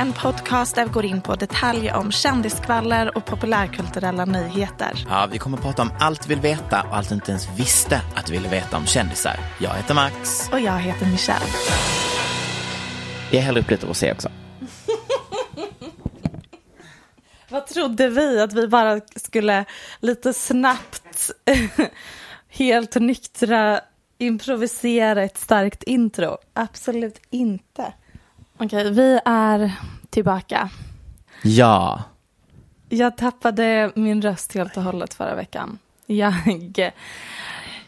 en podcast där vi går in på detaljer om kändiskvaller och populärkulturella nyheter. Ja, vi kommer att prata om allt vi vill veta och allt du inte ens visste att du ville veta om kändisar. Jag heter Max. Och jag heter Michelle. Jag häller upp lite rosé också. Vad trodde vi? Att vi bara skulle lite snabbt, helt nyktra, improvisera ett starkt intro? Absolut inte. Okej, vi är tillbaka. Ja. Jag tappade min röst helt och hållet förra veckan. Jag,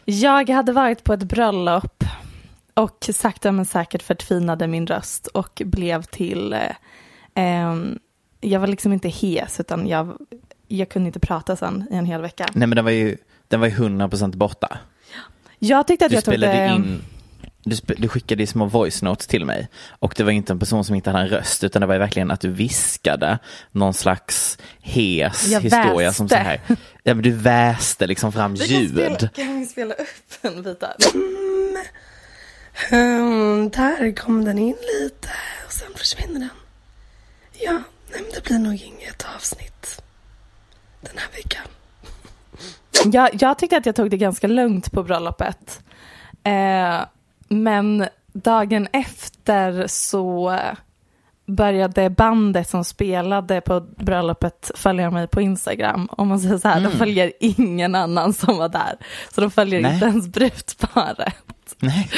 jag hade varit på ett bröllop och sakta men säkert förtvinade min röst och blev till... Eh, jag var liksom inte hes, utan jag, jag kunde inte prata sen i en hel vecka. Nej, men den var ju, den var ju 100% borta. Jag tyckte att Du jag tog spelade det... in, du, du skickade små voice notes till mig och det var inte en person som inte hade en röst utan det var verkligen att du viskade någon slags hes Jag historia väste. som så här. Ja, men du väste liksom fram Vi kan ljud. spela, kan vi spela upp en bit där? Mm, där kom den in lite och sen försvinner den. Ja, nej, men det blir nog inget avsnitt den här veckan. Jag, jag tyckte att jag tog det ganska lugnt på bröllopet. Eh, men dagen efter så började bandet som spelade på bröllopet följa mig på Instagram. Om man säger så här, de följer ingen annan som var där. Så de följer Nej. inte ens brudparet. Nej.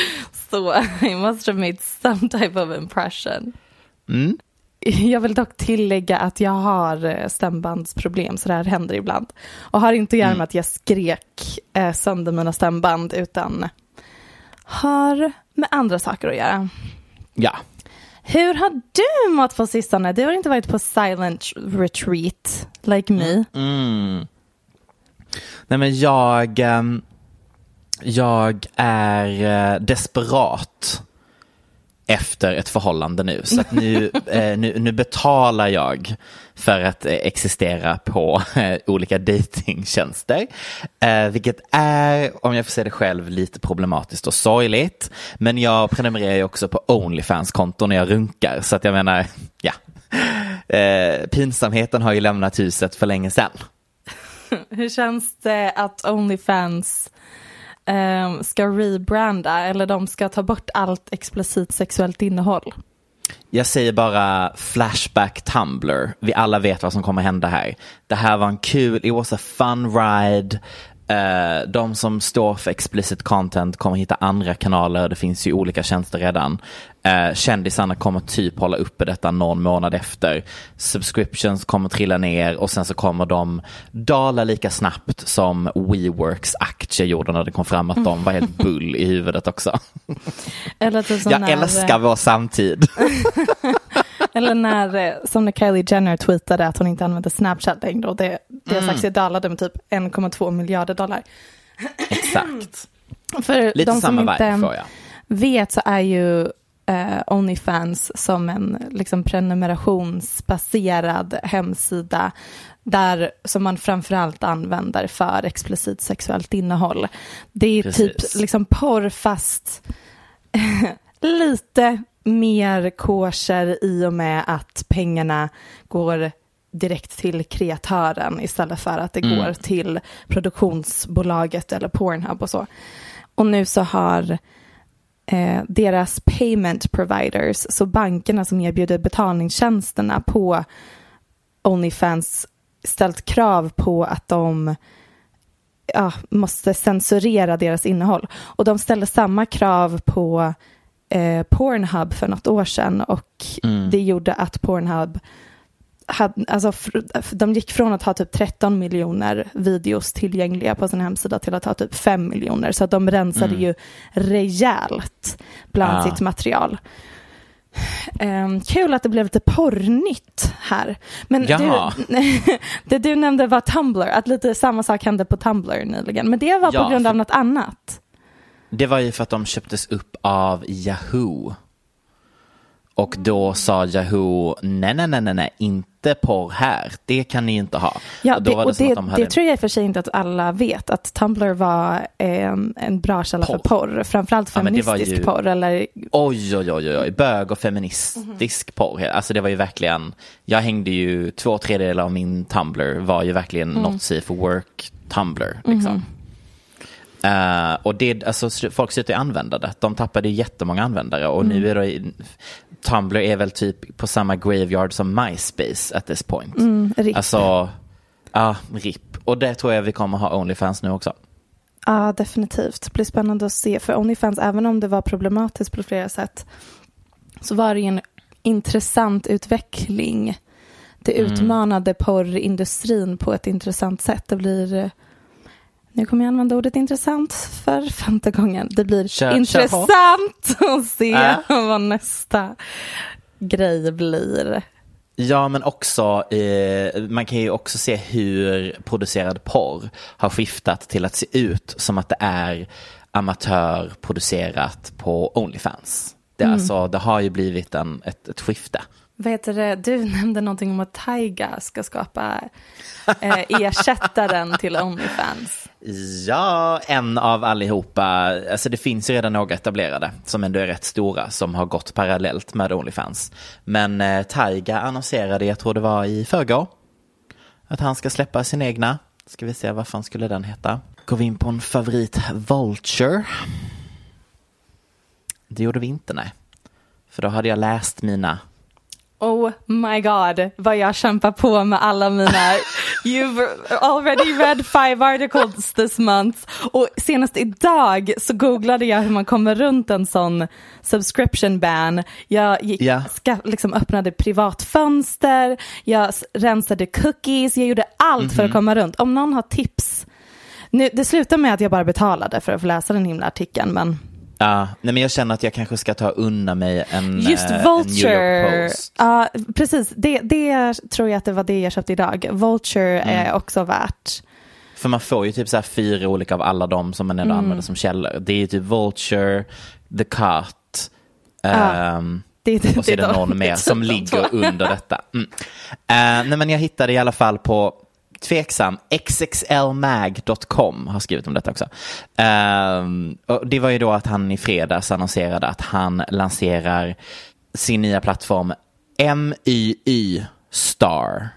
Så I must have made some type of impression. Mm. Jag vill dock tillägga att jag har eh, stämbandsproblem, så det här händer ibland. Och har inte att göra med att jag skrek eh, sönder mina stämband, utan har med andra saker att göra. Ja. Hur har du mått på sistone? Du har inte varit på silent retreat, like me. Mm. Nej men jag, ehm, jag är eh, desperat efter ett förhållande nu. Så att nu, eh, nu, nu betalar jag för att eh, existera på eh, olika datingtjänster. Eh, vilket är, om jag får säga det själv, lite problematiskt och sorgligt. Men jag prenumererar ju också på Onlyfans-konton när jag runkar. Så att jag menar, ja. Eh, pinsamheten har ju lämnat huset för länge sedan. Hur känns det att Onlyfans eh, ska rebranda eller de ska ta bort allt explicit sexuellt innehåll? Jag säger bara Flashback Tumblr. Vi alla vet vad som kommer hända här. Det här var en kul, it was a fun ride. Eh, de som står för explicit content kommer hitta andra kanaler. Det finns ju olika tjänster redan. Uh, kändisarna kommer typ hålla uppe detta någon månad efter. Subscriptions kommer trilla ner och sen så kommer de dala lika snabbt som WeWorks aktie gjorde när det kom fram att de var helt bull i huvudet också. Eller typ Jag när, älskar vår samtid. Eller när, eh, som när Kylie Jenner tweetade att hon inte använde Snapchat längre och det, deras Mm. aktie dalade med typ 1,2 miljarder dollar. Exakt. För Lite de som samma inte, vet så är ju eh, Onlyfans som en liksom, prenumerationsbaserad hemsida där som man framförallt använder för explicit sexuellt innehåll. Det är Precis. typ liksom porr fast lite mer kosher i och med att pengarna går direkt till kreatören istället för att det Mm. går till produktionsbolaget eller Pornhub och så. Och nu så har eh, deras payment providers, så bankerna som erbjuder betalningstjänsterna på Onlyfans ställt krav på att de ja, måste censurera deras innehåll. Och de ställde samma krav på eh, Pornhub för något år sedan och det gjorde att Pornhub hade, alltså, de gick från att ha typ 13 miljoner videos tillgängliga på sin hemsida till att ha typ 5 miljoner. Så att de rensade ju rejält bland Ah. sitt material. Ehm, kul att det blev lite porrnytt här. Men Jaha. du, det du nämnde var Tumblr, att lite samma sak hände på Tumblr nyligen. Men det var Ja, på grund av för- något annat. Det var ju för att de köptes upp av Yahoo. Och då sa Yahoo, nej, nej, nej, nej, nej, inte porr här. Det kan ni inte ha. Ja, och det, och det, de det tror jag i och för sig inte att alla vet, att Tumblr var en, en bra källa för porr. Framförallt Ja, feministisk ju- porr. Eller, Oj, oj, oj, oj, bög och feministisk porr. Alltså det var ju verkligen, jag hängde ju, två tredjedelar av min Tumblr var ju verkligen not safe for work Tumblr. Liksom. Eh, och det, alltså folk slutade använda det. De tappade jättemånga användare och nu är det, Tumblr är väl typ på samma graveyard som MySpace at this point. RIP. Alltså, ja, RIP. Och det tror jag vi kommer ha Onlyfans nu också. Ja, definitivt. Det blir spännande att se. För Onlyfans, även om det var problematiskt på flera sätt, så var det ju en intressant utveckling. Det Mm. utmanade porrindustrin på ett intressant sätt. Det blir... Nu kommer jag använda ordet intressant för femte gången. Det blir Kör- kör intressant att se Äh. vad nästa grej blir. Ja, men också, eh, man kan ju också se hur producerad porr har skiftat till att se ut som att det är amatörproducerat på Onlyfans. Det, är alltså, det har ju blivit en, ett, ett skifte. Vad heter det? Du nämnde någonting om att Taiga ska skapa eh, ersättaren till Onlyfans. Ja, en av allihopa. Alltså det finns ju redan några etablerade som ändå är rätt stora som har gått parallellt med Onlyfans. Men eh, Taiga annonserade, jag tror det var i förrgår, att han ska släppa sin egna. Ska vi se, vad fan skulle den heta? Går vi in på en favorit, Vulture? Det gjorde vi inte, nej. För då hade jag läst mina Oh my god, vad jag kämpar på med alla mina You've already read five articles this month. Och senast idag så googlade jag hur man kommer runt en sån subscription ban. Jag gick, Ja. ska, liksom öppnade privatfönster, jag rensade cookies, jag gjorde allt för att komma runt. Om någon har tips. Nu, det slutar med att jag bara betalade för att få läsa den himla artikeln, men Ja, nej men jag känner att jag kanske ska ta undan mig en, Just eh, en New Vulture. York Post. Ja, precis. Det, det tror jag att det var det jag köpte idag. Vulture är Mm. också värt. För man får ju typ så fyra olika av alla de som man ändå Mm. använder som källor. Det är ju typ Vulture, The Cut ehm, Det, det, och så är det de- någon mer är som typ ligger under detta. Mm. Eh, nej men jag hittade i alla fall på tveksam, xxlmag.com har skrivit om detta också. Ehm, och det var ju då att han i fredags annonserade att han lanserar sin nya plattform MYY Star.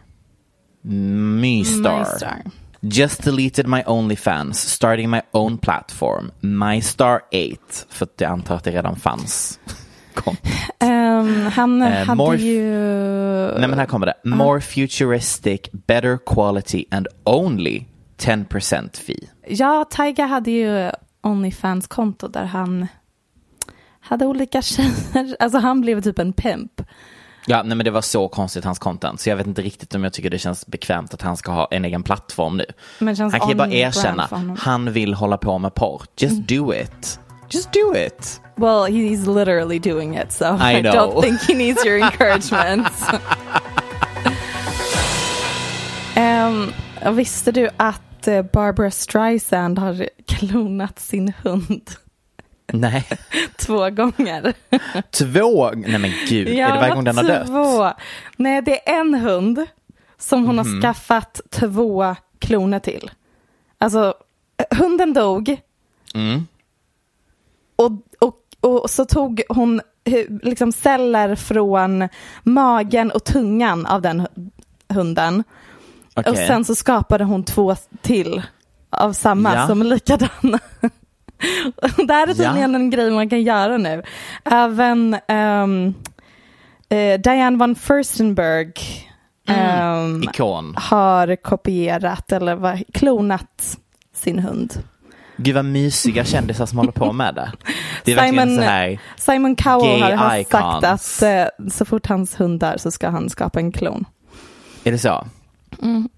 MyStar. MyStar. Just deleted my OnlyFans, starting my own platform, MyStar 8. För att jag antar att det redan fanns. konto. Ehm, han Eh, hade more- ju... Nej men här kommer det. More futuristic, better quality and only 10% fee. Ja, Tyga hade ju Onlyfans-konto där han hade olika tjejer. Alltså han blev typ en pimp. Ja, nej men det var så konstigt hans content. Så jag vet inte riktigt om jag tycker det känns bekvämt att han ska ha en egen plattform nu. Han kan ju bara erkänna, han vill hålla på med porr. Just do it. Just do it. Well, he's literally doing it, so I I, don't think he needs your encouragement. um, visste du att eh, Barbara Streisand har klonat sin hund? Nej, två gånger. två, nej men gud, är det varje gång den har dött? två. Nej, det är en hund som hon Mhm. har skaffat två kloner till. Alltså, hunden dog. Mm. Och, och, och så tog hon hu- liksom celler från magen och tungan av den hu- hunden. Okej. Och sen så skapade hon två till av samma Ja. som är likadana. Det här är tydligen en grej man kan göra nu. Även ehm, eh, Diane von Furstenberg ehm, Ikon. har kopierat eller vad, klonat sin hund. Gud vad mysiga kändisar som håller på med det. Det är verkligen så här, Simon Cowell har, sagt att eh, så fort hans hund dör så ska han skapa en klon. är det så? Mm,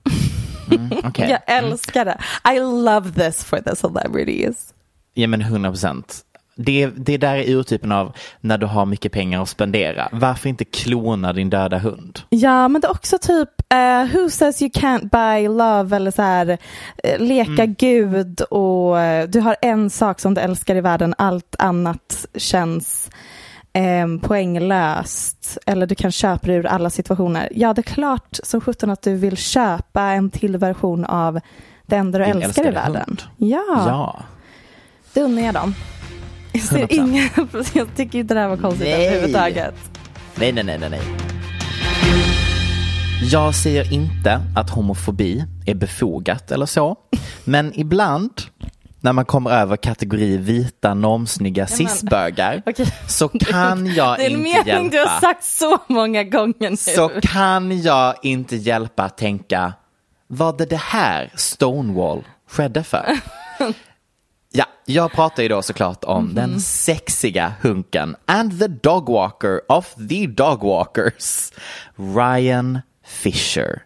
Okej. Jag älskar det. I love this for the celebrities. Ja men 100 procent. Det, det där är urtypen av när du har mycket pengar att spendera. Varför inte klona din döda hund? Ja, men det är också typ eh, Who says you can't buy love eller så här eh, leka Mm. gud och eh, du har en sak som du älskar i världen, allt annat känns eh, poänglöst eller du kan köpa det ur alla situationer. Ja, det är klart som sjutton att du vill köpa en till version av det enda du Din älskar i världen. hund. Ja, Ja. det unnar jag dem. Jag, ser 100%. inga, jag tycker inte det här var konstigt Nej. överhuvudtaget. Nej, nej, nej, nej, nej. Jag säger inte att homofobi är befogat eller så. Men ibland när man kommer över kategori vita normsnygga cisbögar Okej. så kan jag Det är en inte mening du har hjälpa. sagt så många gånger nu. Så kan jag inte hjälpa att tänka, vad det det här Stonewall skedde för? Ja, jag pratar ju då såklart om den sexiga hunken and the dogwalker of the dogwalkers, Ryan Fisher,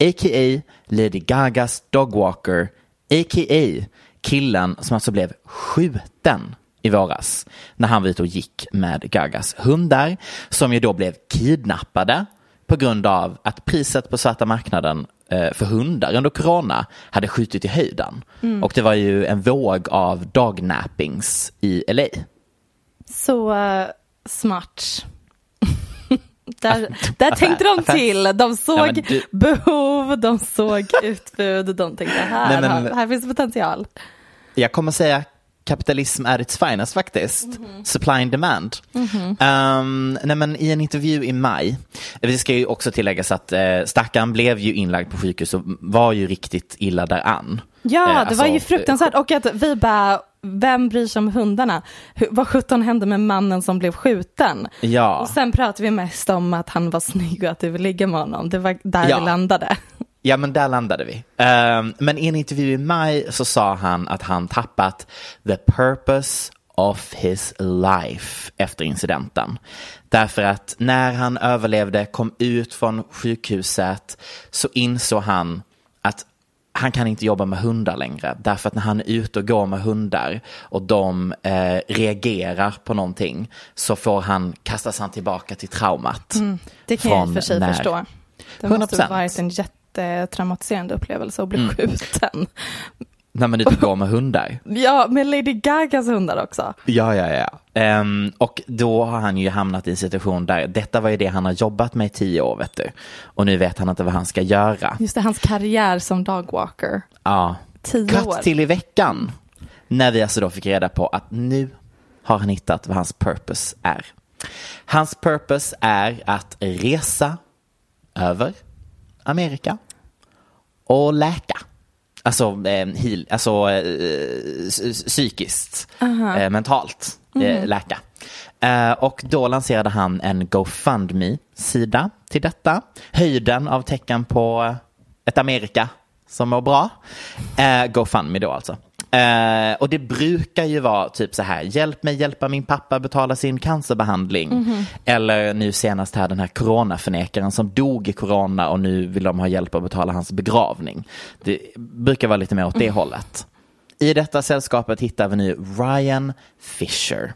a.k.a. Lady Gagas dogwalker, a.k.a. killen som alltså blev skjuten i våras när han var ute och gick med Gagas hundar som ju då blev kidnappade på grund av att priset på svarta marknaden för hundar under corona hade skjutit i höjden. Och det var ju en våg av dognappings i LA. Så eh, smart. där där tänkte de till. De såg Ja, du- behov, de såg utbud, de tänkte här, Nej, men- här, här finns potential. Jag kommer säga kapitalism är its finest faktiskt. Supply and demand. Um, nej men I en intervju i maj, det ska ju också tilläggas att eh, stackaren blev ju inlagd på sjukhus och var ju riktigt illa däran. Ja, Eh, det alltså, var ju fruktansvärt. Och att vi bara, vem bryr sig om hundarna? Hur, vad sjutton hände med mannen som blev skjuten? Ja. Och sen pratade vi mest om att han var snygg och att du vill ligga med honom. Det var där Ja. vi landade. Ja, men där landade vi. Ehm, men i en intervju i maj så sa han att han tappat the purpose of his life efter incidenten. Därför att när han överlevde, kom ut från sjukhuset, så insåg han att han kan inte jobba med hundar längre. Därför att när han är ute och går med hundar och de eh, reagerar på någonting så får han, kastas han tillbaka till traumat. Det kan jag i och för sig när? förstå. Det måste 100%. ha varit en jättetraumatiserande upplevelse att bli Mm. skjuten. När man är ute och går med hundar. Ja, med Lady Gagas hundar också. Ja, ja, ja. Ehm, och då har han ju hamnat i en situation där detta var ju det han har jobbat med i tio år, vet du. Och nu vet han inte vad han ska göra. Just det, hans karriär som dogwalker. Ja. Tio Cut år. till i veckan. När vi alltså då fick reda på att nu har han hittat vad hans purpose är. Hans purpose är att resa över Amerika och läka. Alltså, eh, heal, alltså eh, psykiskt, eh, mentalt eh, läka. Eh, och då lanserade han en GoFundMe-sida till detta. Höjden av tecken på ett Amerika som mår bra. Eh, GoFundMe då alltså. Eh, och det brukar ju vara typ så här, hjälp mig hjälpa min pappa betala sin cancerbehandling. Eller nu senast här den här coronaförnekaren som dog i corona och nu vill de ha hjälp att betala hans begravning. Det brukar vara lite mer åt det hållet. I detta sällskapet hittar vi nu Ryan Fisher.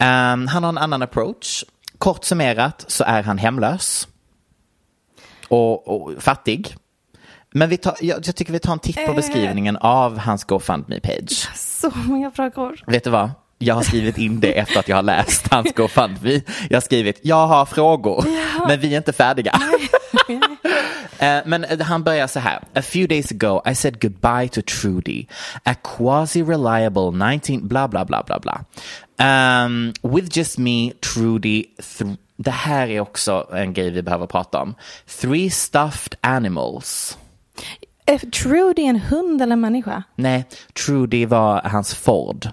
Ehm, han har en annan approach. Kort summerat så är han hemlös och, och fattig. Men vi tar, jag, jag tycker vi tar en titt på beskrivningen av hans GoFundMe-page. Så många frågor. Vet du vad? Jag har skrivit in det efter att jag har läst hans GoFundMe. Jag har skrivit, jag har frågor, men vi är inte färdiga. Eh, Men eh, han börjar så här. A few days ago I said goodbye to Trudy, a quasi-reliable 19 bla bla bla bla bla. Um, with just me, Trudy, th- det här är också en grej vi behöver prata om. Three stuffed animals. Är Trudy en hund eller en människa? Nej, Trudy var hans Ford.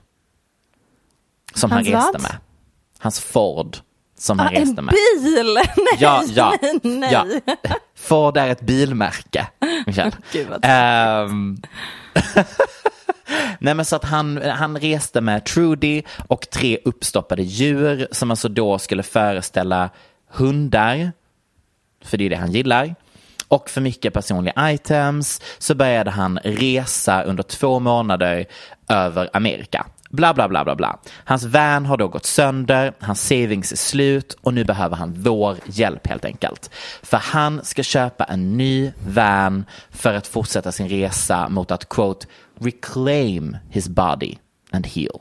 Som Hans han reste vad? med. Hans Ford som han Ah, en reste med. bil! Nej, Ja, ja, nej, ja. Ford är ett bilmärke. Michelle. Gud, vad Ehm, Nej men så att han, han reste med Trudy och tre uppstoppade djur som alltså då skulle föreställa hundar, för det är det han gillar. Och för mycket personliga items så började han resa under två månader över Amerika. Bla, bla, bla, bla, bla. Hans van har då gått sönder, hans savings är slut och nu behöver han vår hjälp helt enkelt. För han ska köpa en ny van för att fortsätta sin resa mot att quote reclaim his body and heal.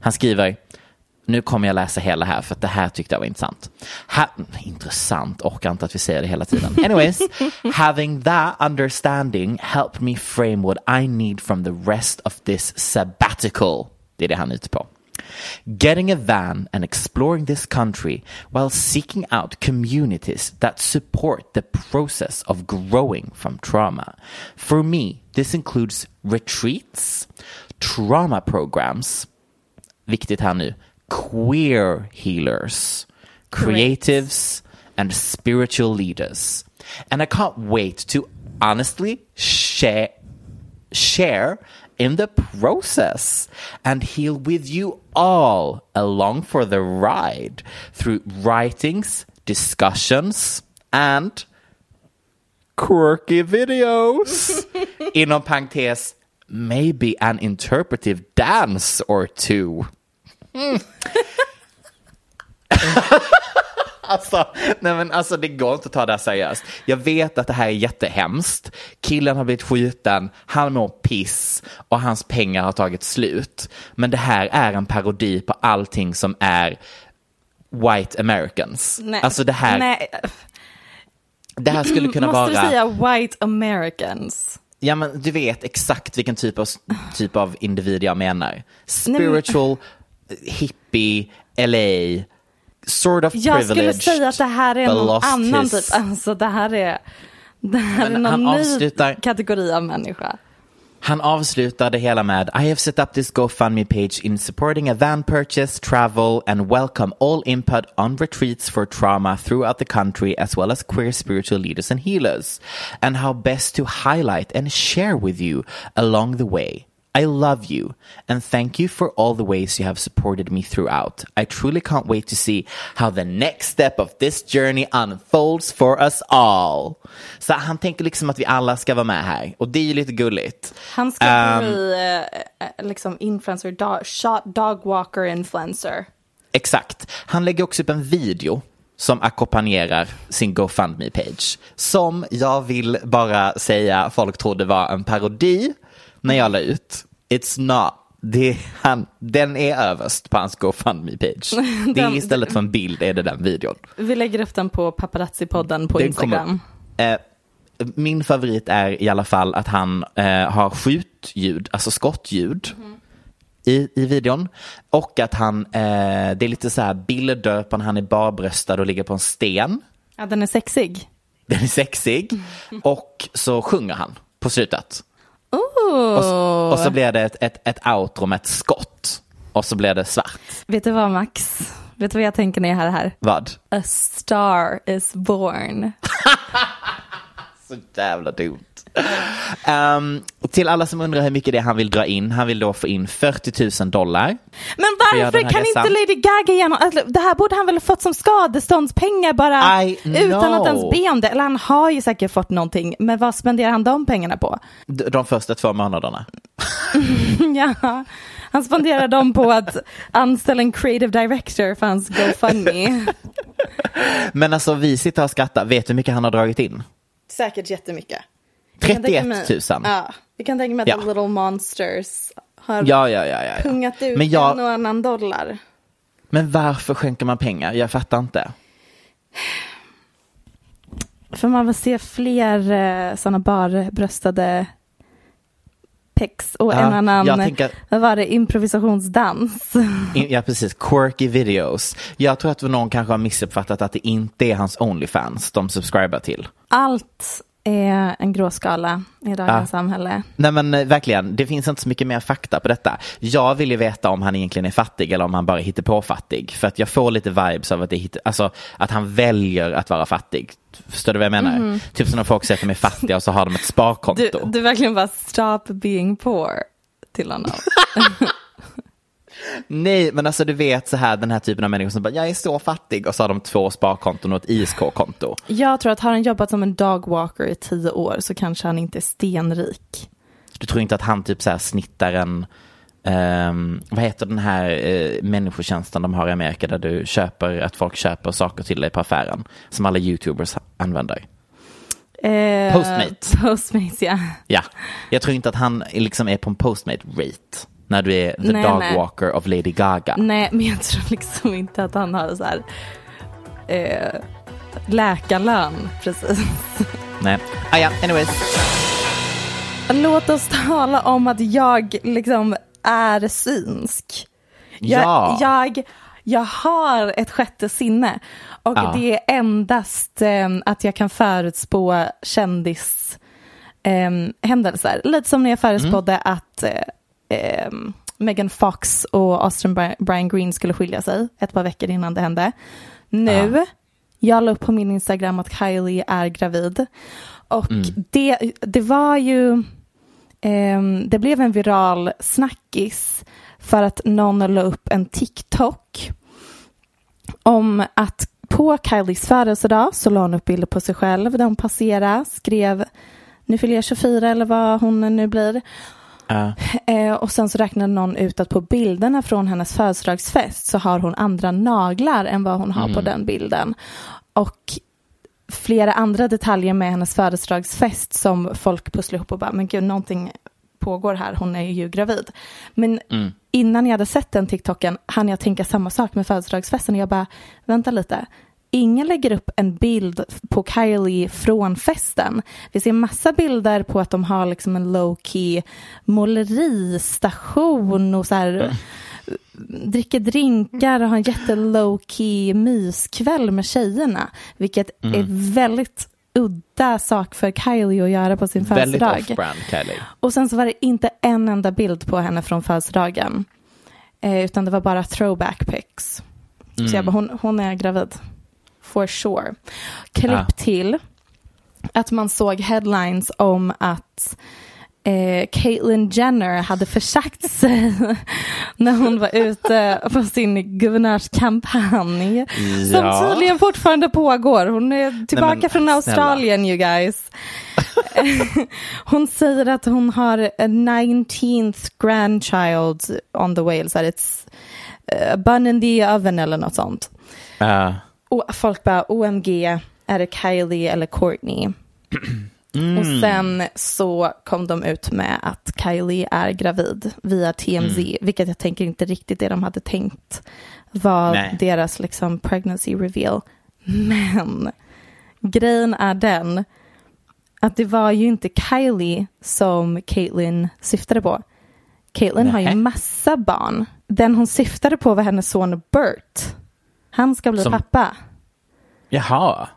Han skriver nu kommer jag läsa hela här för att det här tyckte jag var intressant. Ha intressant, orkar inte att vi säger det hela tiden. Anyways, having that understanding helped me frame what I need from the rest of this sabbatical. Det är det han är ute på. Getting a van and exploring this country while seeking out communities that support the process of growing from trauma. For me, this includes retreats, trauma programs, viktigt här nu, queer healers, creatives, and spiritual leaders. And I can't wait to honestly share share in the process and heal with you all along for the ride through writings, discussions, and quirky videos. Inom parentes, maybe an interpretive dance or two. Alltså, nej men alltså det går inte att ta det här seriöst. Jag vet att det här är jättehemskt. Killen har blivit skjuten, han mår piss och hans pengar har tagit slut. Men det här är en parodi på allting som är white americans. Nej. Alltså det här, Nej. det här skulle kunna Måste vara... du säga white americans? Ja men du vet exakt vilken typ av, typ av individ jag menar. Spiritual, hippie, LA, sort of Jag skulle säga att det här är någon annan his- typ. Alltså det här är, det här Men är någon ny avslutar- kategori av människa. Han avslutar det hela med I have set up this GoFundMe page in supporting a van purchase, travel and welcome all input on retreats for trauma throughout the country as well as queer spiritual leaders and healers and how best to highlight and share with you along the way. I love you and thank you for all the ways you have supported me throughout. I truly can't wait to see how the next step of this journey unfolds for us all. Så han tänker liksom att vi alla ska vara med här och det är ju lite gulligt. Han ska Ehm, bli eh, liksom influencer, dog, shot dog walker influencer. Exakt. Han lägger också upp en video som ackompanjerar sin GoFundMe-page. Som jag vill bara säga folk trodde var en parodi när jag la ut. It's not. Det han, den är överst på hans GoFundMe-page. Det är istället för en bild är det den videon. Vi lägger upp den på paparazzi-podden på Den Instagram. kommer- eh, min favorit är i alla fall att han eh, har skjutljud, alltså skottljud i, i videon. Och att han, eh, det är lite så här bilder på när han är barbröstad och ligger på en sten. Ja, den är sexig. Den är sexig. Och så sjunger han på slutet. Ooh. Och, så- och så blir det ett, ett, ett outro med ett skott. Och så blir det svart. Vet du vad Max? Vet du vad jag tänker när jag hör det här? Vad? A star is born. Så jävla dumt. Ehm, till alla som undrar hur mycket det är han vill dra in. Han vill då få in 40 000 dollar. Men varför kan resan. inte Lady Gaga igenom? Alltså, det här borde han väl ha fått som skadeståndspengar bara I utan att ens be om det. Eller han har ju säkert fått någonting, men vad spenderar han de pengarna på? D- De första två månaderna. ja, han spenderar dem på att anställa en creative director för hans GoFundMe. Men alltså vi sitter och skrattar. Vet du hur mycket han har dragit in? Säkert jättemycket. Jag kan 31 tänka 000. mig- Ja, vi kan tänka mig att Ja. The Little Monsters har Ja, ja, ja, ja. ja. pungat ut Men, jag, en och annan dollar. men varför skänker man pengar? Jag fattar inte. För man vill se fler eh, sådana barbröstade pecs och Ja, en annan, jag tänker- vad var det, improvisationsdans. In- Ja, precis. Quirky videos. Jag tror att någon kanske har missuppfattat att det inte är hans Onlyfans de subscribar till. Allt är en gråskala i dagens Ja. samhälle. Nej men eh, verkligen, det finns inte så mycket mer fakta på detta. Jag vill ju veta om han egentligen är fattig eller om han bara hittar på fattig. För att jag får lite vibes av att, det hittar, alltså, att han väljer att vara fattig. Förstår du vad jag menar? Typ som när folk säger att de är fattiga och så har de ett sparkonto. Du, du verkligen bara stop being poor till honom. Nej, men alltså du vet så här den här typen av människor som bara, jag är så fattig och så har de två sparkonton och ett ISK-konto. Jag tror att har han jobbat som en dogwalker i tio år så kanske han inte är stenrik. Du tror inte att han typ så här snittar en, ehm, vad heter den här uh, människotjänsten de har i Amerika där du köper, att folk köper saker till dig på affären. Som alla YouTubers använder. Eh, Postmates. Postmates, ja. Ja, jag tror inte att han liksom är på en postmate rate. När du är the Nej, dog nej. walker of Lady Gaga. Nej, men jag tror liksom inte att han har så här eh, läkarlön precis. Nej. Ah, ja, anyways. Låt oss tala om att jag liksom är synsk. Jag, Ja. jag, jag har ett sjätte sinne och Ja. det är endast eh, att jag kan förutspå kändis eh, händelser. Lite som när jag förutspådde Mm. att eh, eh, Megan Fox och Austin Bri- Brian Green skulle skilja sig ett par veckor innan det hände. Nu, jag la upp på min Instagram att Kylie är gravid. Och Mm. det, det var ju, ehm, det blev en viral snackis för att någon la upp en TikTok om att på Kylies födelsedag så la hon upp bilder på sig själv där hon passerade, skrev nu fyller jag 24 eller vad hon nu blir. Eh, och sen så räknade någon ut att på bilderna från hennes födelsedagsfest så har hon andra naglar än vad hon har på den bilden. Och flera andra detaljer med hennes födelsedagsfest som folk pusslar ihop och bara, men gud, någonting pågår här, hon är ju gravid. Men innan jag hade sett den TikToken hann jag tänka samma sak med födelsedagsfesten och jag bara, vänta lite, ingen lägger upp en bild på Kylie från festen. Vi ser massa bilder på att de har liksom en low key måleristation och så här dricker drinkar och har en jätte low key myskväll med tjejerna. Vilket är väldigt udda sak för Kylie att göra på sin Väldigt födelsedag. off-brand Kylie. Och sen så var det inte en enda bild på henne från födelsedagen. Eh, utan det var bara throwback pics. Så jag bara, hon, hon är gravid. For sure. Klipp Ah. till att man såg headlines om att eh, Caitlyn Jenner hade försagt sig när hon var ute på sin guvernörskampanj. Som Ja. tydligen fortfarande pågår. Hon är tillbaka men, från snälla. Australien you guys. hon säger att hon har a 19th grandchild on the way. Så it's uh, bun in the oven eller något sånt. Ja. Och folk bara OMG, är det Kylie eller Courtney? Och sen så kom de ut med att Kylie är gravid via TMZ, vilket jag tänker inte riktigt det de hade tänkt var Nej. deras liksom pregnancy reveal. Men grejen är den att det var ju inte Kylie som Caitlyn syftade på. Caitlyn har ju massa barn. Den hon syftade på var hennes son Bert. Han ska bli Som- pappa. Jaha.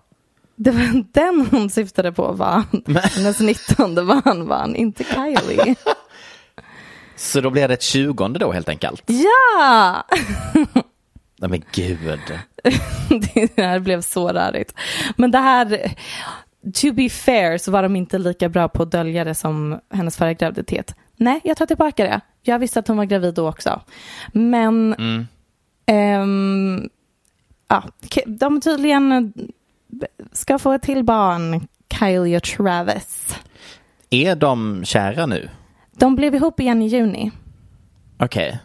Det var den hon syftade på var hennes 19 barn var han, inte Kylie. Så då blir det ett tjugonde då helt enkelt? ja! Nej men gud. Det här blev så rörigt. Men det här, to be fair så var de inte lika bra på att dölja det som hennes förra graviditet. Nej, jag tar tillbaka det. Jag visste att hon var gravid då också. Men ehm, ja, de tydligen ska få ett till barn, Kylie och Travis. Är de kära nu? De blev ihop igen i juni. Okej.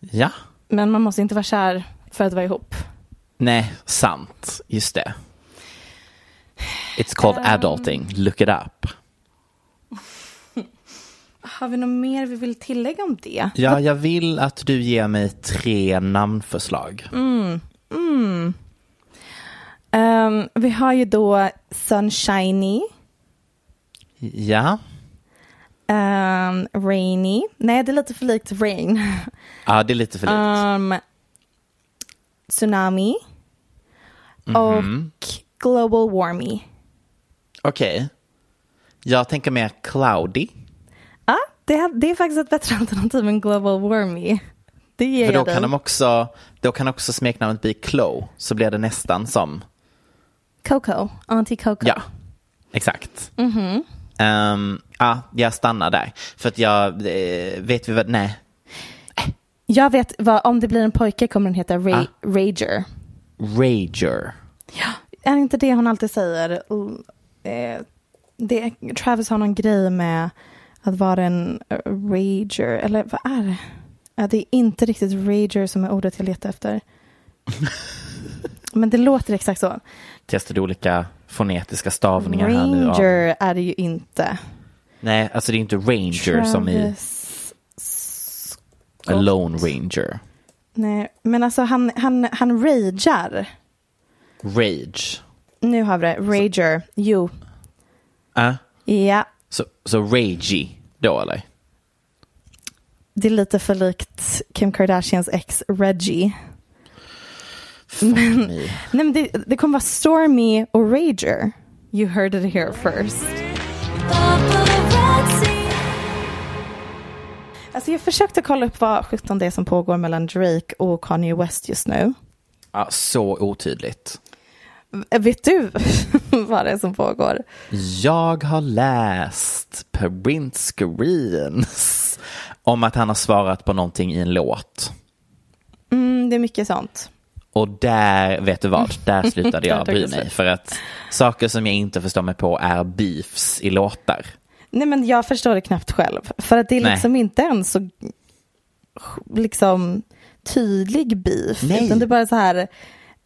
Ja. Men man måste inte vara kär för att vara ihop. Nej, sant. Just det. It's called adulting. Look it up. Har vi något mer vi vill tillägga om det? Ja, jag vill att du ger mig tre namnförslag. Ehm, vi har ju då Sunshiny, Ja. um, Rainy. Nej, det är lite för likt Rain. Ja, det är lite för likt. Um, tsunami. Mhm. Och Global Warmy. Okej. Jag tänker mer cloudy. Ja, det, är- det är faktiskt ett bättre alternativ än Global Warmy. Det ger För då jag dig. kan, de också, då kan också smeknamnet bli Chloe. Så blir det nästan som, Coco, Auntie Coco. ja, exakt. Mhm. Ehm, ja, jag stannar där. För att jag, eh, vet vi vad, nej. Jag vet vad, om det blir en pojke kommer den heta Ra- Ah. Rager. Rager. Är det inte det hon alltid säger? Eh, det, Travis har någon grej med att vara en eh, rager, eller vad är det? Ja, det är inte riktigt rager som är ordet jag letar efter. Men det låter exakt så. Testade olika fonetiska stavningar här nu. Ranger är det ju inte. Nej, alltså det är inte ranger som i Travis a lone ranger. Nej, men alltså han, han, han ragear. Rage. Nu har vi det. Rager. Jo. Uh, Ja. Så, så ragey då eller? Det är lite för likt Kim Kardashians ex Reggie. Men, Me. nej, men det, det kommer vara Stormy och Rager. You heard it here first. Alltså jag försökte kolla upp vad 17 det är som pågår mellan Drake och Kanye West just nu. Ja, så otydligt. V- Vet du vad det är som pågår? Jag har läst print screens om att han har svarat på någonting i en låt. Mm, det är mycket sånt. Och där, vet du vad, där slutade jag bry mig. För att saker som jag inte förstår mig på är beefs i låtar. Nej men jag förstår det knappt själv. För att det är Nej. liksom inte en så liksom tydlig beef. Nej. Utan det är bara så här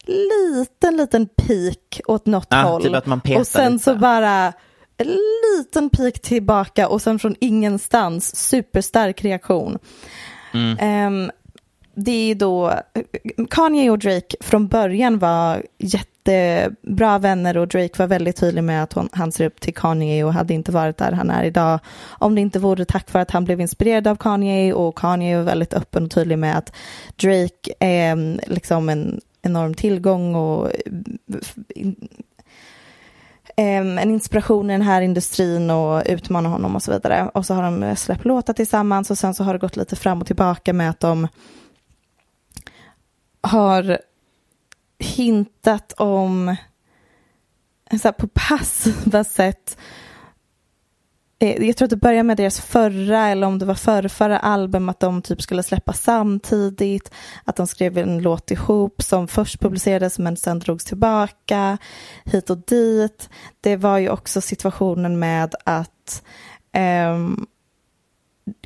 liten, liten pik åt något Ja, håll. typ och sen lite. så bara en liten pik tillbaka och sen från ingenstans superstark reaktion. Mm. Ehm, det är då, Kanye och Drake från början var jättebra vänner och Drake var väldigt tydlig med att hon, han ser upp till Kanye och hade inte varit där han är idag om det inte vore tack för att han blev inspirerad av Kanye och Kanye var väldigt öppen och tydlig med att Drake är mm, liksom en enorm tillgång och mm, en inspiration i den här industrin och utmana honom och så vidare. Och så har de släppt låtar tillsammans och sen så har det gått lite fram och tillbaka med att de har hintat om så här, på passiva sätt Eh, Eh, jag tror att det började med deras förra eller om det var förrförra album att de typ skulle släppa samtidigt. Att de skrev en låt ihop som först publicerades men sen drogs tillbaka hit och dit. Det var ju också situationen med att um,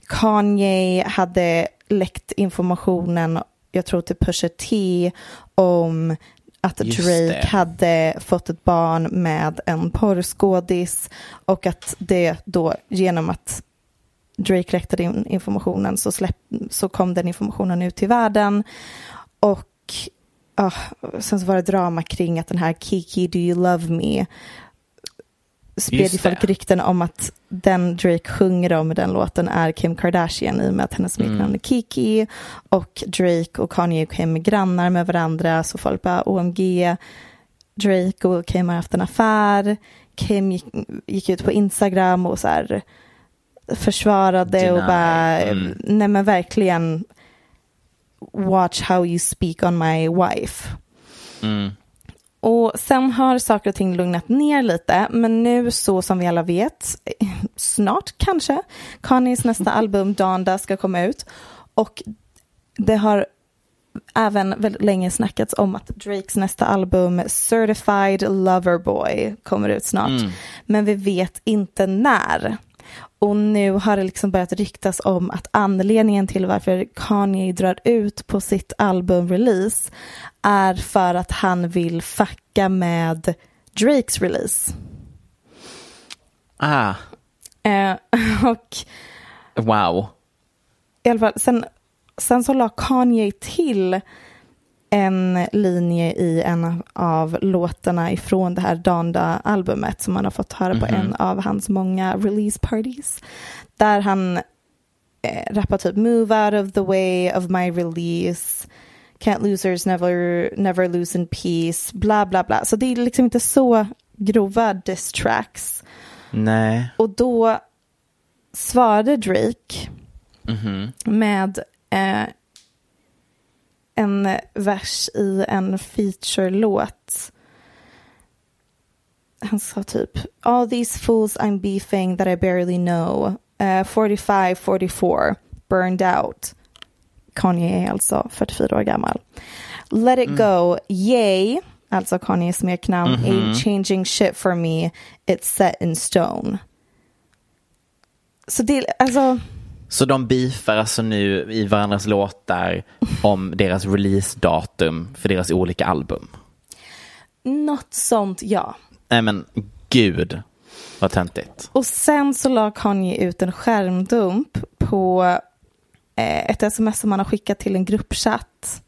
Kanye hade läckt informationen, jag tror till Pusha T, om att Drake hade fått ett barn med en porrskådis och att det då genom att Drake läckte in informationen så, släpp, så kom den informationen ut till världen. Och ja, sen så var det drama kring att den här Kiki Do You Love Me spred ju folk rykten om att den Drake sjunger om i den låten är Kim Kardashian i och med att hennes smeknamn Mm. är Kiki och Drake och Kanye och Kim är grannar med varandra så folk bara OMG Drake och Kim har haft en affär Kim gick, gick ut på Instagram och så här försvarade och Deny. bara Mm. nej men verkligen watch how you speak on my wife Mm. Och sen har saker och ting lugnat ner lite, men nu så som vi alla vet, snart kanske, Kanyes nästa album Donda ska komma ut. Och det har även väldigt länge snackats om att Drakes nästa album Certified Lover Boy kommer ut snart. Mm. Men vi vet inte när. Och nu har det liksom börjat ryktas om att anledningen till varför Kanye drar ut på sitt albumrelease är för att han vill fucka med Drakes release. Ah, Eh, och Wow. I alla fall, sen, sen så la Kanye till en linje i en av låtarna ifrån det här Donda-albumet som man har fått höra på en av hans många release parties. Där han eh, rappar typ Move out of the way of my release Can't losers never, never lose in peace, bla bla bla. Så det är liksom inte så grova diss tracks. Nej. Och då svarade Drake med eh, en vers i en feature-låt. Han sa typ All these fools I'm beefing that I barely know. Eh, 45, 44, burned out. Kanye är alltså 44 år gammal. Let it go, yay, alltså Kanyes smeknamn, ain't changing shit for me, it's set in stone. Så det, alltså, Så de beefar alltså nu i varandras låtar om deras releasedatum för deras olika album. något sånt ja. Nej men gud vad töntigt. Och sen så la Kanye ut en skärmdump på eh, ett sms som man har skickat till en gruppchatt.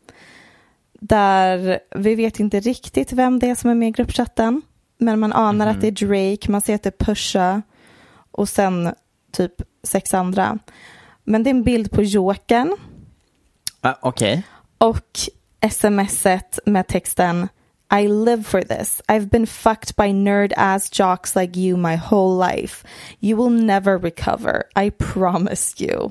Där vi vet inte riktigt vem det är som är med i gruppchatten. Men man anar att det är Drake, man ser att det är Pusha och sen typ sex andra. Men det är en bild på Jokern Ah, Okej. och smset med texten I live for this. I've been fucked by nerd ass jocks like you my whole life. You will never recover. I promise you.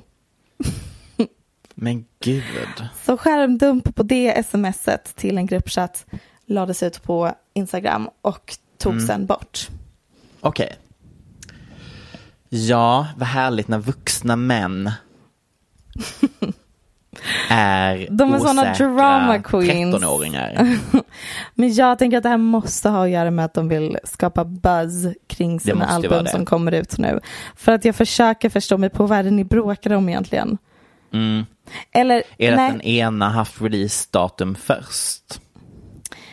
Men gud. Så skärmdump på det smset till en gruppchatt lades ut på Instagram och togs sen bort. Okej. Ja, vad härligt när vuxna män är De är osäkra drama queens. 13-åringar. Men jag tänker att det här måste ha att göra med att de vill skapa buzz kring sina album det. som kommer ut nu. För att jag försöker förstå mig på vad är det ni bråkar om egentligen. Eller, Är det att den ena haft releasedatum först?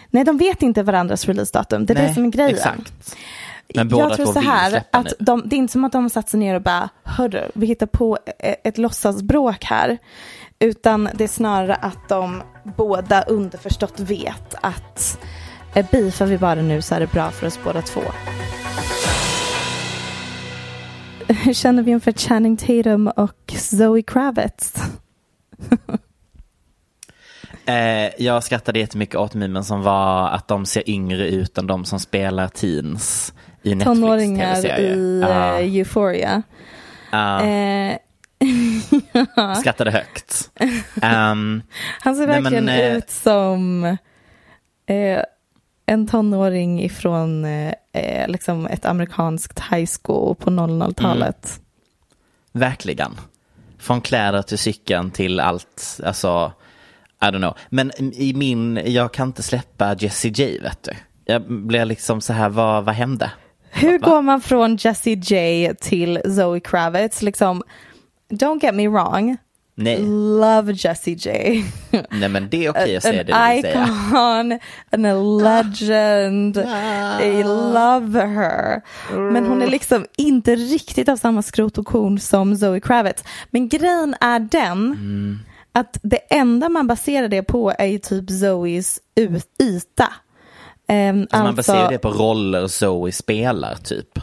nej, de vet inte varandras releasedatum. Det är det Nej, som är grejen. Exakt. Men båda jag tror så här, att de, det är inte som att de satt sig ner och bara, hörru, vi hittar på e- ett låtsasbråk här. Utan det är snarare att de båda underförstått vet att eh, beefar vi bara nu så är det bra för oss båda två. Hur känner vi inför Channing Tatum och Zoe Kravitz? Eh, jag skrattade jättemycket åt mimen som var att de ser yngre ut än de som spelar teens i Netflix Tonåringar i eh, Euphoria. ja. Eh, Skrattade högt. Ehm, Han ser Nej, verkligen men, eh, ut som eh, en tonåring ifrån eh, liksom ett amerikanskt high school på 00-talet. verkligen. Från kläder till cykeln till allt, alltså, I don't know. Men i min, jag kan inte släppa Jessie J, vet du. Jag blir liksom så här, vad, vad hände? Hur går man från Jessie J till Zoe Kravitz? Liksom, don't get me wrong, Nej, love Jessie J. nej men det är okej att säga an det säga. icon, and a legend. I love her. Men hon är liksom inte riktigt av samma skrot och korn som Zoe Kravitz. Men grejen är den att det enda man baserar det på är ju typ Zoes yta. Ehm, Alltså, man alltså- baserar det på roller Zoe spelar typ.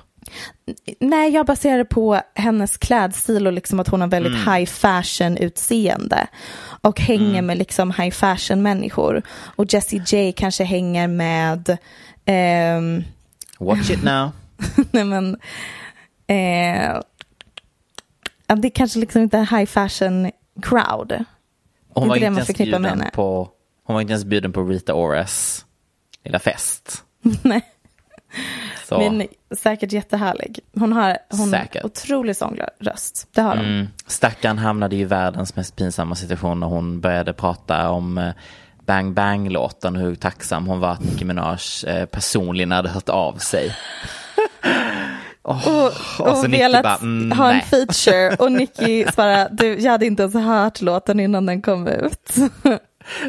Nej, jag baserar det på hennes klädstil och liksom att hon har väldigt Mm. high fashion utseende. Och hänger Mm. med liksom high fashion människor. Och Jessie J kanske hänger med, ehm, Watch it now. nej men, eh, det är kanske liksom inte high fashion crowd. Hon var, Inte ens bjuden på, hon var inte ens bjuden på Rita Ores lilla fest. nej. Så. Men säkert jättehärlig. Hon har hon Säkert. otrolig sångröst. Det har hon. Mm. Stackarn hamnade i världens mest pinsamma situation när hon började prata om eh, Bang Bang-låten och hur tacksam hon var att Nicki Minaj eh, personligen hade hört av sig. Åh, och, och så och velat bara, mm, ha en feature och Nicky svarade, du, jag hade inte ens hört låten innan den kom ut.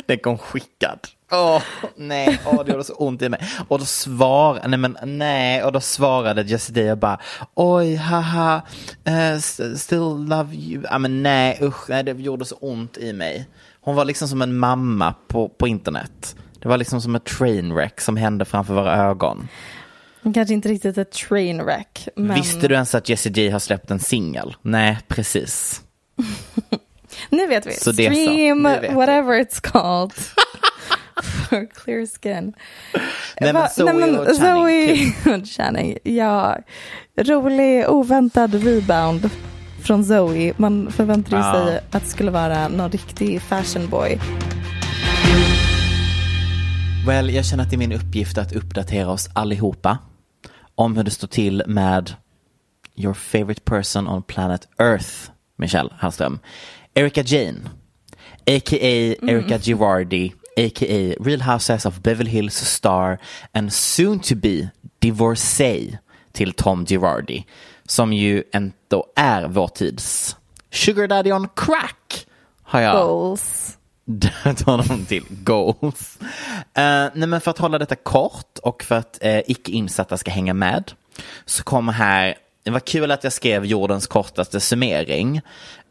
Den kom skickad. Åh, nej, åh, det gjorde så ont i mig. Och då svarade, nej men nej, och då svarade Jessie J och bara, oj, haha, uh, still love you. Ja men nej, usch, nej, det gjorde så ont i mig. Hon var liksom som en mamma på, på internet. Det var liksom som ett trainwreck som hände framför våra ögon. Kanske inte riktigt ett trainwreck. Men... Visste du ens att Jessie J har släppt en singel? Nej, precis. nu vet vi. Så Stream, så. Vet whatever vi. it's called. For clear skin. Nej men Zoe Nej, men. Zoe och Channing, ja. Rolig, oväntad rebound från Zoe. Man förväntade Ja. sig att det skulle vara någon riktig fashion boy. Well, jag känner att det är min uppgift att uppdatera oss allihopa om hur det står till med your favorite person on planet Earth, Michelle Hallström. Erika Jane, a.k.a. Erika Girardi, a.k.a. Real Housewives of Beverly Hills star and soon to be divorcee till Tom Girardi, som ju ändå är vår tids sugar daddy on crack, har jag Goals. döpt honom till goals. Uh, nej men för att hålla detta kort och för att uh, icke insatta ska hänga med så kommer här, det var kul att jag skrev jordens kortaste summering.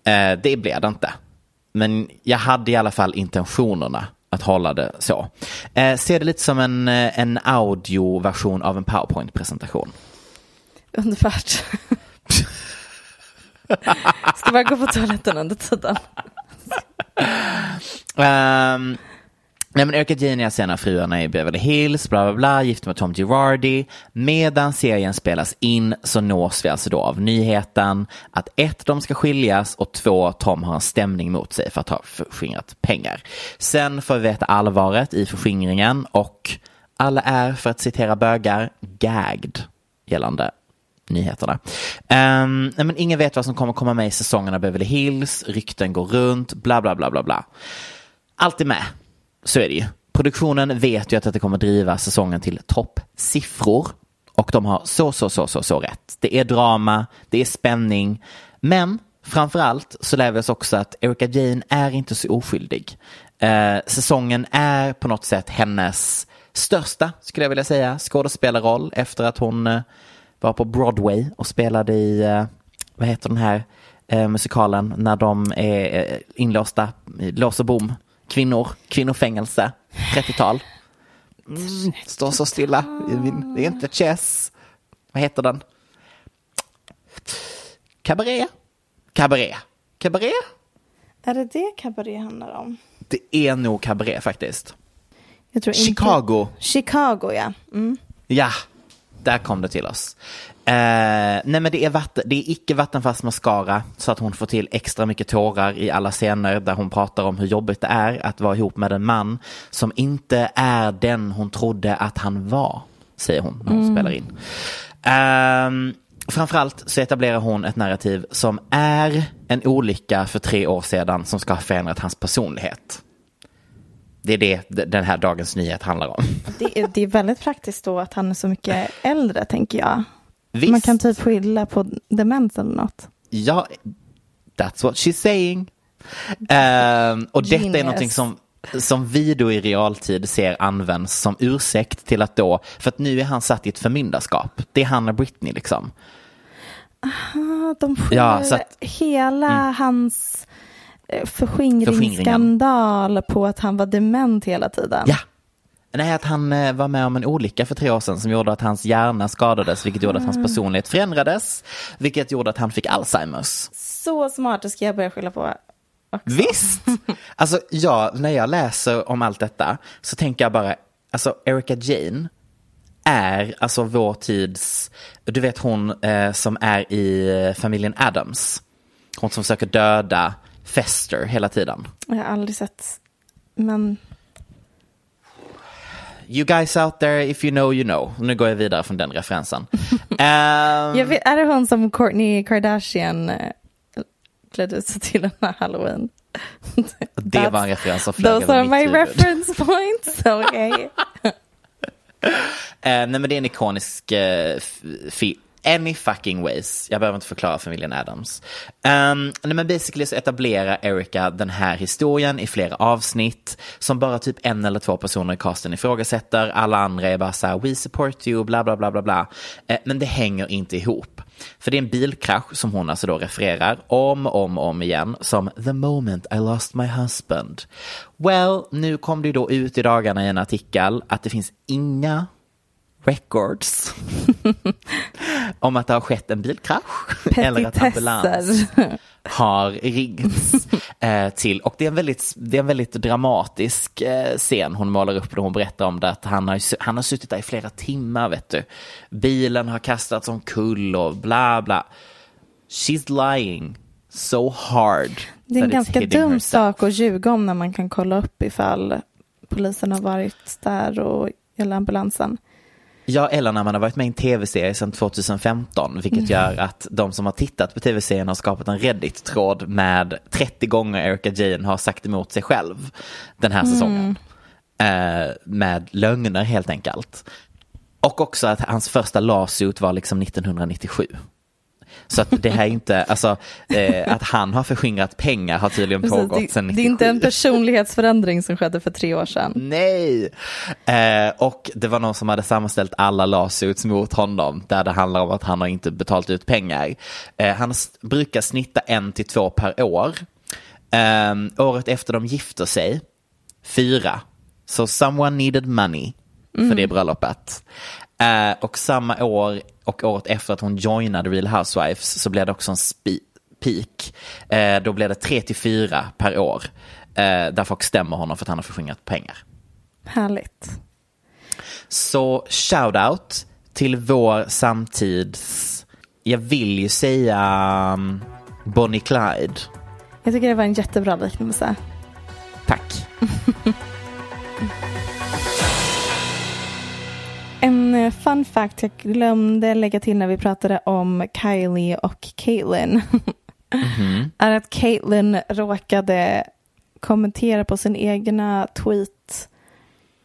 Uh, det blev det inte. Men jag hade i alla fall intentionerna att hålla det så. Uh, se det lite som en, eh, en audioversion av en powerpoint-presentation. Underbart. Ska bara gå på toaletten under tiden. Um, nej men Erika Jane är en av fruarna i Beverly Hills, bla bla bla, gift med Tom Girardi. Medan serien spelas in så nås vi alltså då av nyheten att ett, de ska skiljas och två, Tom har en stämning mot sig för att ha förskingrat pengar. Sen får vi veta allvaret i förskingringen och alla är, för att citera bögar, gagged gällande nyheterna. Um, nej, men ingen vet vad som kommer komma med i säsongen av Beverly Hills, rykten går runt, bla bla bla bla bla. Allt är med, så är det ju. Produktionen vet ju att det kommer driva säsongen till toppsiffror och de har så, så, så, så, så rätt. Det är drama, det är spänning, men framför allt så lär vi oss också att Erika Jane är inte så oskyldig. Eh, säsongen är på något sätt hennes största, skulle jag vilja säga, skådespelarroll efter att hon eh, var på Broadway och spelade i, eh, vad heter den här eh, musikalen, när de är eh, inlåsta, i lås och bom, kvinnor, kvinnofängelse, 30-tal. Mm, står så stilla, i min, det är inte chess. Vad heter den? Cabaret? Cabaret? Cabaret? Är det det Cabaret handlar om? Det är nog cabaret faktiskt. Jag tror Chicago. Inte. Chicago, ja. Mm. Ja, där kom det till oss. Eh, nej men det är, vatten, det är icke vattenfast mascara så att hon får till extra mycket tårar i alla scener där hon pratar om hur jobbigt det är att vara ihop med en man som inte är den hon trodde att han var, säger hon när hon spelar in. Um, framförallt så etablerar hon ett narrativ som är en olycka för tre år sedan som ska ha förändrat hans personlighet. Det är det den här dagens nyhet handlar om. Det, är, det är väldigt praktiskt då att han är så mycket äldre, tänker jag. Visst. Man kan typ skylla på demens eller något. Ja, that's what she's saying. Ehm, och detta är någonting som, som vi då i realtid ser används som ursäkt till att då, för att nu är han satt i ett förmyndarskap. Det är han och Britney liksom. Ah, De får Ja, att- hela hans eh, Förskingringen. Förskingringsskandal på att han var dement hela tiden. Ja. Nej, att han eh, var med om en olycka för tre år sedan som gjorde att hans hjärna skadades, vilket gjorde att hans personlighet förändrades, vilket gjorde att han fick Alzheimers. Så smart, det ska jag börja skylla på. också. Visst! Alltså, ja, när jag läser om allt detta så tänker jag bara, alltså Erika Jane är alltså vår tids, du vet hon eh, som är i eh, familjen Adams. Hon som försöker döda Fester hela tiden. Jag har aldrig sett, men You guys out there, if you know, you know. Nu går jag vidare från den referensen. Jag vet, är det hon som Kourtney Kardashian eh, klädde sig till den här halloween? det var en referens som flög Those are my huvud. reference points, okay? Eh, nej men det är en ikonisk, eh, fi- any fucking ways. Jag behöver inte förklara familjen Adams. Um, nej, men basically så etablerar Erika den här historien i flera avsnitt som bara typ en eller två personer i casten ifrågasätter. Alla andra är bara så här, we support you, bla bla bla bla bla. Uh, men det hänger inte ihop. För det är en bilkrasch som hon alltså då refererar om och om, om igen som the moment I lost my husband. Well, nu kom det ju då ut i dagarna i en artikel att det finns inga records om att det har skett en bilkrasch eller att ambulans har ringts eh, till. Och det är en väldigt, det är en väldigt dramatisk eh, scen hon målar upp då hon berättar om det. Att han har, han har suttit där i flera timmar, vet du. Bilen har kastats omkull och bla bla. She's lying so hard. Det är en ganska dum her sak att ljuga om när man kan kolla upp ifall polisen har varit där och eller ambulansen. Ja, eller när man har varit med i en tv-serie sedan 2015, vilket gör att de som har tittat på tv-serien har skapat en Reddit-tråd med 30 gånger Erika Jane har sagt emot sig själv den här säsongen. Eh, med lögner helt enkelt. Och också att hans första lawsuit var liksom 1997. Så att det här är inte, alltså eh, att han har förskingrat pengar har tydligen pågått det, sedan 97. det är inte en personlighetsförändring som skedde för tre år sedan. Nej! Eh, och det var någon som hade sammanställt alla lawsuits mot honom där det handlar om att han har inte betalt ut pengar. Eh, han brukar snitta en till två per år. Eh, året efter de gifter sig, fyra. Så someone needed money för det bröllopet. Eh, och samma år och året efter att hon joinade Real Housewives så blev det också en peak. Eh, då blev det tre till fyra per år. Eh, där folk stämmer honom för att han har förskingrat pengar. Härligt. Så shout out till vår samtids, jag vill ju säga um, Bonnie Clyde. Jag tycker det var en jättebra liknelse. Tack. En eh, fun fact jag glömde lägga till när vi pratade om Kylie och Caitlyn är att Caitlyn råkade kommentera på sin egna tweet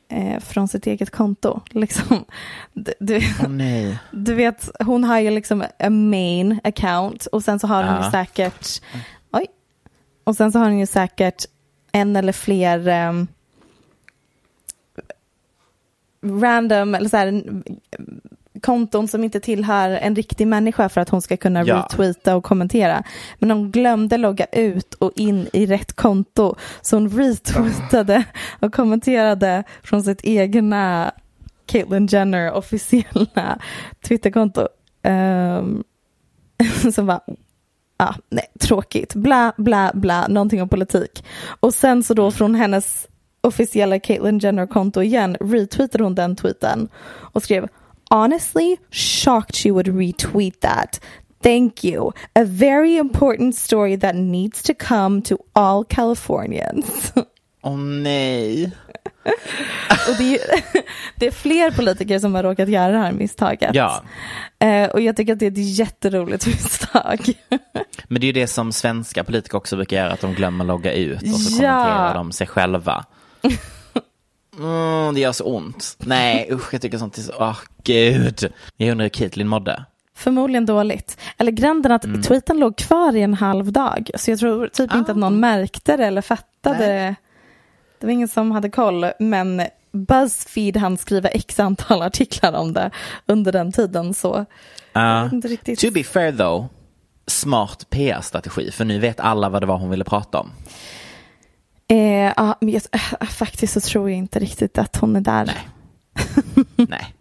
eh, från sitt eget konto. Liksom. Du, du, nej. du vet, hon har ju liksom en main account och sen så har hon ju Ja. säkert oj, och sen så har hon ju säkert en eller fler ehm, random eller så här, konton som inte tillhör en riktig människa för att hon ska kunna Ja. retweeta och kommentera. Men hon glömde logga ut och in i rätt konto så hon retweetade och kommenterade från sitt egna Caitlyn Jenner officiella Twitterkonto. Um, som var ja, nej, tråkigt, bla bla bla, någonting om politik. Och sen så då från hennes officiella Caitlyn Jenner-konto igen retweetade hon den tweeten och skrev Honestly, shocked you would retweet that. Thank you. A very important story that needs to come to all Californians. Åh nej. Och det, är, det är fler politiker som har råkat göra det här misstaget. Ja, Eh, och jag tycker att det är ett jätteroligt misstag. men det är ju det som svenska politiker också brukar göra, att de glömmer logga ut och så Ja. kommenterar de sig själva. Mm, det gör så ont. Nej, usch, jag tycker sånt är så, åh gud. Jag undrar hur Caitlyn mådde. Förmodligen dåligt. Eller gränden att Mm. tweeten låg kvar i en halv dag. Så jag tror typ inte att någon märkte det eller fattade. Det var ingen som hade koll. Men Buzzfeed hann skriva x antal artiklar om det under den tiden. Så inte riktigt. To be fair though, smart PR-strategi, för nu vet alla vad det var hon ville prata om. Eh, ja, men jag, äh, faktiskt så tror jag inte riktigt att hon är där. Nej. Nej.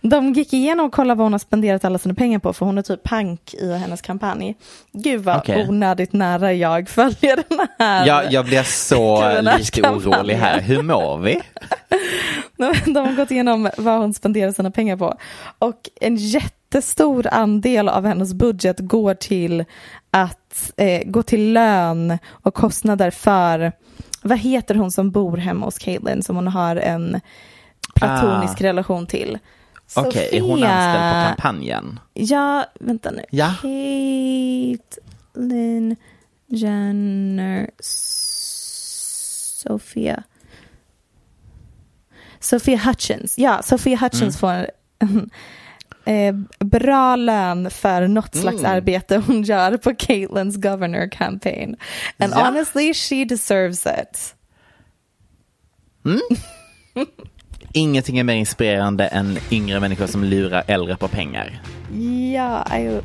De gick igenom och kollade vad hon har spenderat alla sina pengar på för hon är typ pank i hennes kampanj. Gud vad Okej. onödigt nära jag följer den här. Ja, jag blir så lite orolig här. Hur mår vi? De har gått igenom vad hon spenderar sina pengar på. Och en jättestor andel av hennes budget går till att eh, gå till lön och kostnader för, vad heter hon som bor hemma hos Caitlyn som hon har en platonisk Ah. relation till? Okej, är hon Sofia- anställd på kampanjen? Ja, vänta nu. Ja. Caitlyn Jenner Sofia. Sophia Hutchins. Ja, Sophia Hutchins får eh, bra lön för något slags Mm. arbete hon gör på Caitlins governor campaign. And Ja. honestly she deserves it. Ingenting är mer inspirerande än yngre människor som lurar äldre på pengar. Ja, I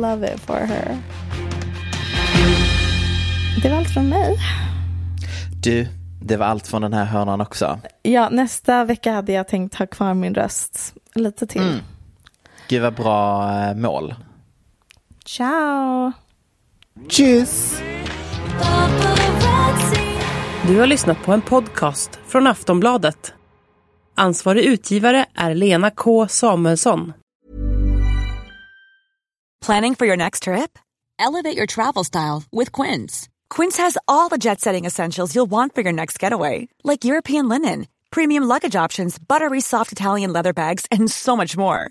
love it for her. Det var allt från mig. Du, det var allt från den här hörnan också. Ja, nästa vecka hade jag tänkt ha kvar min röst lite till. Mm. Gud vad bra eh, mål. Ciao! Tjus! Du har lyssnat på en podcast från Aftonbladet. Ansvarig utgivare är Lena K Samuelsson. Planning for your next trip? Elevate your travel style with Quince. Quince has all the jet setting essentials you'll want for your next getaway, like European linen, premium luggage options, buttery soft Italian leather bags, and so much more.